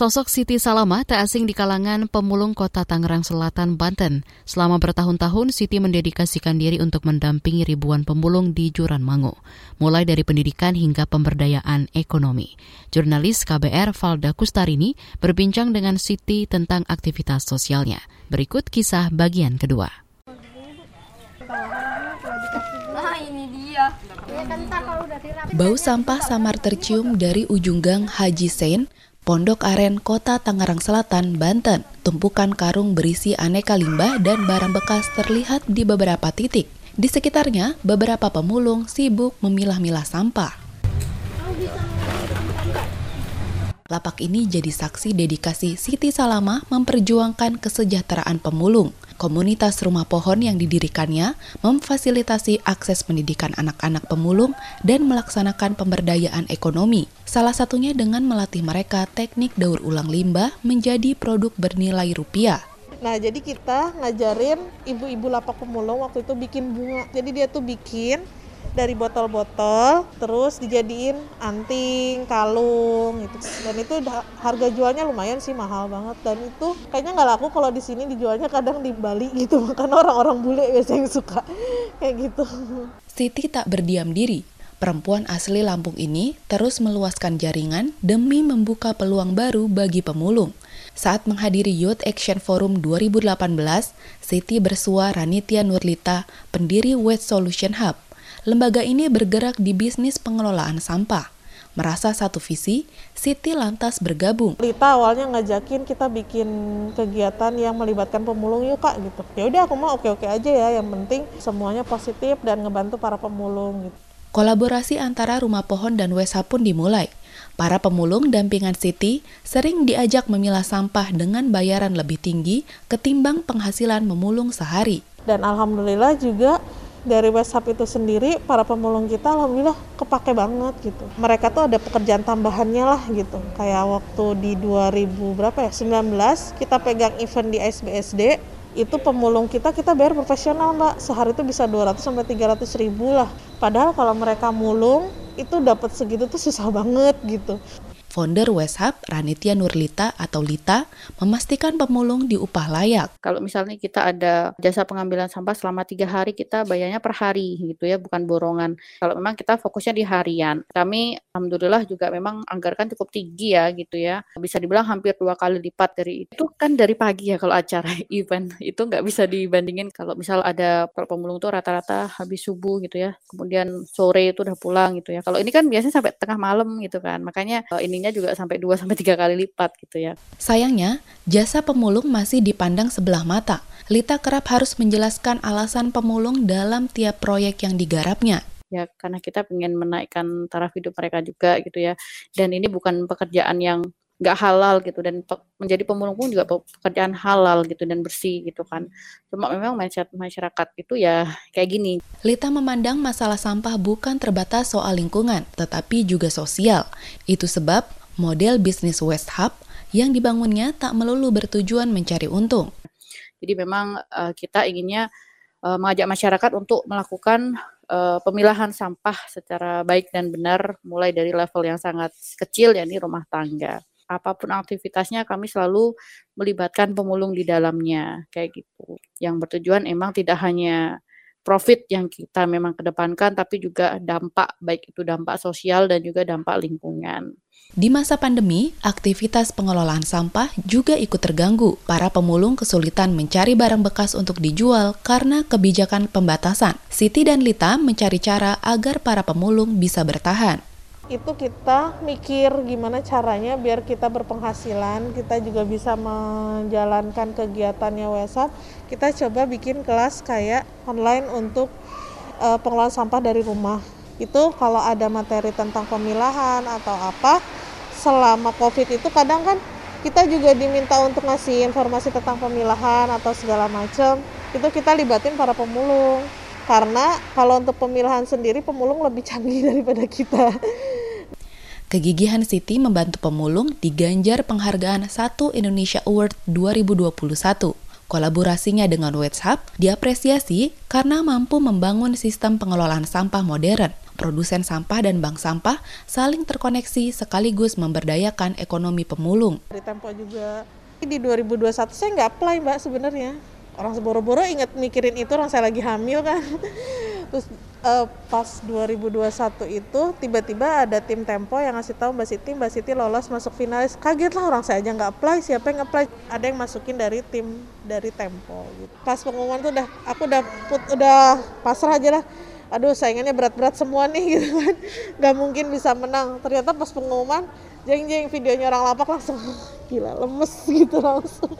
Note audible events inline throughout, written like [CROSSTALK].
Sosok Siti Salama tak asing di kalangan pemulung kota Tangerang Selatan, Banten. Selama bertahun-tahun, Siti mendedikasikan diri untuk mendampingi ribuan pemulung di Juran Mangu, mulai dari pendidikan hingga pemberdayaan ekonomi. Jurnalis KBR Valda Kustarini berbincang dengan Siti tentang aktivitas sosialnya. Berikut kisah bagian kedua. Bau sampah samar tercium dari ujung gang Haji Sein, Pondok Aren, Kota Tangerang Selatan, Banten. Tumpukan karung berisi aneka limbah dan barang bekas terlihat di beberapa titik. Di sekitarnya, beberapa pemulung sibuk memilah-milah sampah. Lapak ini jadi saksi dedikasi Siti Salama memperjuangkan kesejahteraan pemulung. Komunitas rumah pohon yang didirikannya memfasilitasi akses pendidikan anak-anak pemulung dan melaksanakan pemberdayaan ekonomi. Salah satunya dengan melatih mereka teknik daur ulang limbah menjadi produk bernilai rupiah. Nah, jadi kita ngajarin ibu-ibu lapak pemulung waktu itu bikin bunga. Jadi dia tuh bikin dari botol-botol terus dijadiin anting, kalung gitu. Dan itu harga jualnya lumayan sih mahal banget dan itu kayaknya nggak laku kalau di sini dijualnya kadang di Bali [LAUGHS] gitu. Karena orang-orang bule biasanya yang suka [LAUGHS] kayak gitu. Siti tak berdiam diri. Perempuan asli Lampung ini terus meluaskan jaringan demi membuka peluang baru bagi pemulung. Saat menghadiri Youth Action Forum 2018, Siti bersua Ranitia Nurlita, pendiri West Solution Hub, lembaga ini bergerak di bisnis pengelolaan sampah. Merasa satu visi, Siti lantas bergabung. Lita awalnya ngajakin kita bikin kegiatan yang melibatkan pemulung yuk kak gitu. Ya udah aku mau oke-oke aja ya, yang penting semuanya positif dan ngebantu para pemulung gitu. Kolaborasi antara Rumah Pohon dan Wesa pun dimulai. Para pemulung dampingan Siti sering diajak memilah sampah dengan bayaran lebih tinggi ketimbang penghasilan memulung sehari. Dan alhamdulillah juga dari WhatsApp itu sendiri para pemulung kita alhamdulillah kepake banget gitu. Mereka tuh ada pekerjaan tambahannya lah gitu. Kayak waktu di 2000 berapa ya? 19 kita pegang event di SBSD itu pemulung kita kita bayar profesional mbak sehari itu bisa 200 sampai 300 ribu lah padahal kalau mereka mulung itu dapat segitu tuh susah banget gitu Founder Weshub, Ranitia Nurlita atau Lita, memastikan pemulung diupah layak. Kalau misalnya kita ada jasa pengambilan sampah selama tiga hari, kita bayarnya per hari gitu ya, bukan borongan. Kalau memang kita fokusnya di harian. Kami Alhamdulillah juga memang anggarkan cukup tinggi ya gitu ya. Bisa dibilang hampir dua kali lipat dari itu kan dari pagi ya kalau acara [LAUGHS] event. Itu nggak bisa dibandingin kalau misal ada pemulung tuh rata-rata habis subuh gitu ya. Kemudian sore itu udah pulang gitu ya. Kalau ini kan biasanya sampai tengah malam gitu kan. Makanya eh, ini juga sampai 2 sampai 3 kali lipat gitu ya. Sayangnya, jasa pemulung masih dipandang sebelah mata. Lita kerap harus menjelaskan alasan pemulung dalam tiap proyek yang digarapnya ya karena kita ingin menaikkan taraf hidup mereka juga gitu ya dan ini bukan pekerjaan yang nggak halal gitu dan pe menjadi pemulung pun juga pekerjaan halal gitu dan bersih gitu kan. Cuma memang mindset masyarakat itu ya kayak gini. Lita memandang masalah sampah bukan terbatas soal lingkungan, tetapi juga sosial. Itu sebab model bisnis West Hub yang dibangunnya tak melulu bertujuan mencari untung. Jadi memang uh, kita inginnya uh, mengajak masyarakat untuk melakukan uh, pemilahan sampah secara baik dan benar mulai dari level yang sangat kecil yakni rumah tangga apa pun aktivitasnya kami selalu melibatkan pemulung di dalamnya kayak gitu. Yang bertujuan emang tidak hanya profit yang kita memang kedepankan tapi juga dampak baik itu dampak sosial dan juga dampak lingkungan. Di masa pandemi, aktivitas pengelolaan sampah juga ikut terganggu. Para pemulung kesulitan mencari barang bekas untuk dijual karena kebijakan pembatasan. Siti dan Lita mencari cara agar para pemulung bisa bertahan itu kita mikir gimana caranya biar kita berpenghasilan, kita juga bisa menjalankan kegiatannya WhatsApp. Kita coba bikin kelas kayak online untuk uh, pengelolaan sampah dari rumah. Itu kalau ada materi tentang pemilahan atau apa, selama COVID itu kadang kan kita juga diminta untuk ngasih informasi tentang pemilahan atau segala macam itu kita libatin para pemulung karena kalau untuk pemilahan sendiri pemulung lebih canggih [LAUGHS] daripada kita Kegigihan Siti membantu pemulung diganjar penghargaan Satu Indonesia Award 2021. Kolaborasinya dengan WhatsApp diapresiasi karena mampu membangun sistem pengelolaan sampah modern. Produsen sampah dan bank sampah saling terkoneksi sekaligus memberdayakan ekonomi pemulung. Di Tempo juga di 2021 saya nggak apply mbak sebenarnya. Orang seboro-boro ingat mikirin itu orang saya lagi hamil kan. Terus uh, pas 2021 itu tiba-tiba ada tim Tempo yang ngasih tahu Mbak Siti, Mbak Siti lolos masuk finalis. Kaget lah orang saya aja nggak apply, siapa yang apply? Ada yang masukin dari tim dari Tempo. Gitu. Pas pengumuman tuh udah aku udah put, udah pasrah aja lah. Aduh saingannya berat-berat semua nih [LAUGHS] gitu kan, nggak mungkin bisa menang. Ternyata pas pengumuman, jeng-jeng videonya orang lapak langsung [LAUGHS] gila lemes gitu langsung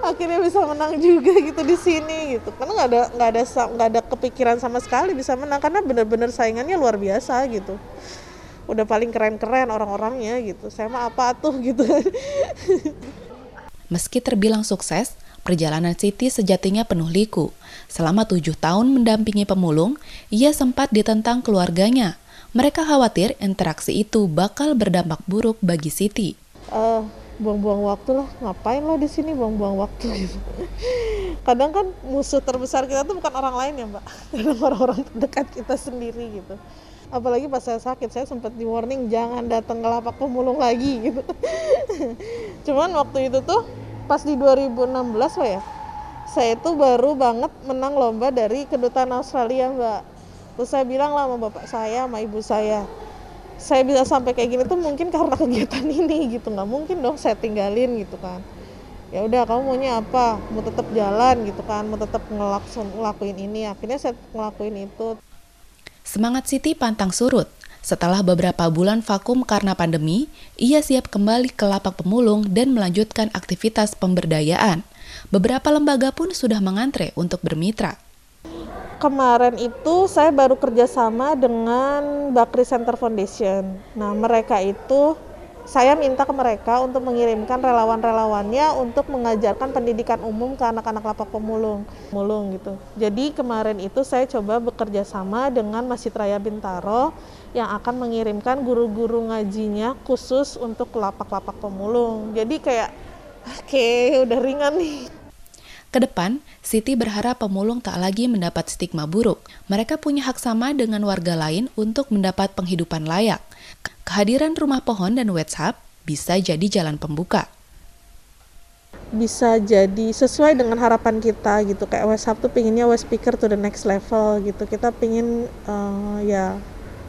akhirnya bisa menang juga gitu di sini gitu karena nggak ada nggak ada nggak ada kepikiran sama sekali bisa menang karena benar-benar saingannya luar biasa gitu udah paling keren-keren orang-orangnya gitu saya mah apa tuh [LAUGHS] gitu meski terbilang sukses Perjalanan Siti sejatinya penuh liku. Selama tujuh tahun mendampingi pemulung, ia sempat ditentang keluarganya. Mereka khawatir interaksi itu bakal berdampak buruk bagi Siti. Uh, buang-buang waktu lah ngapain lo di sini buang-buang waktu [LAUGHS] gitu. Kadang kan musuh terbesar kita tuh bukan orang lain ya mbak. [LAUGHS] Kadang orang-orang terdekat kita sendiri gitu. Apalagi pas saya sakit saya sempat di warning jangan datang ke lapak pemulung lagi [LAUGHS] gitu. Cuman waktu itu tuh pas di 2016 pak ya saya itu baru banget menang lomba dari kedutaan Australia mbak. Terus saya bilang lah sama bapak saya sama ibu saya saya bisa sampai kayak gini tuh mungkin karena kegiatan [LAUGHS] ini gitu. Nggak mungkin dong saya tinggalin gitu kan. Ya udah kamu maunya apa? Mau tetap jalan gitu kan mau tetap ngelakuin ini. Akhirnya saya ngelakuin itu. Semangat Siti pantang surut. Setelah beberapa bulan vakum karena pandemi, ia siap kembali ke lapak pemulung dan melanjutkan aktivitas pemberdayaan. Beberapa lembaga pun sudah mengantre untuk bermitra kemarin itu saya baru kerjasama dengan Bakri Center Foundation. Nah mereka itu saya minta ke mereka untuk mengirimkan relawan-relawannya untuk mengajarkan pendidikan umum ke anak-anak lapak pemulung, pemulung gitu. Jadi kemarin itu saya coba bekerja sama dengan Masjid Raya Bintaro yang akan mengirimkan guru-guru ngajinya khusus untuk lapak-lapak pemulung. Jadi kayak oke okay, udah ringan nih Ke depan, Siti berharap pemulung tak lagi mendapat stigma buruk. Mereka punya hak sama dengan warga lain untuk mendapat penghidupan layak. Kehadiran rumah pohon dan WhatsApp bisa jadi jalan pembuka. Bisa jadi sesuai dengan harapan kita gitu. Kayak WhatsApp tuh pinginnya West Speaker to the next level gitu. Kita pingin uh, ya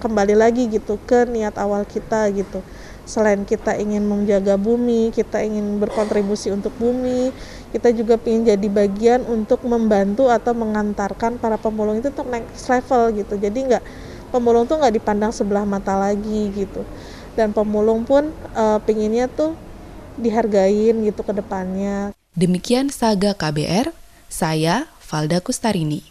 kembali lagi gitu ke niat awal kita gitu selain kita ingin menjaga bumi, kita ingin berkontribusi untuk bumi, kita juga ingin jadi bagian untuk membantu atau mengantarkan para pemulung itu untuk next level gitu. Jadi nggak pemulung tuh nggak dipandang sebelah mata lagi gitu. Dan pemulung pun uh, pinginnya tuh dihargain gitu ke depannya. Demikian Saga KBR, saya Valda Kustarini.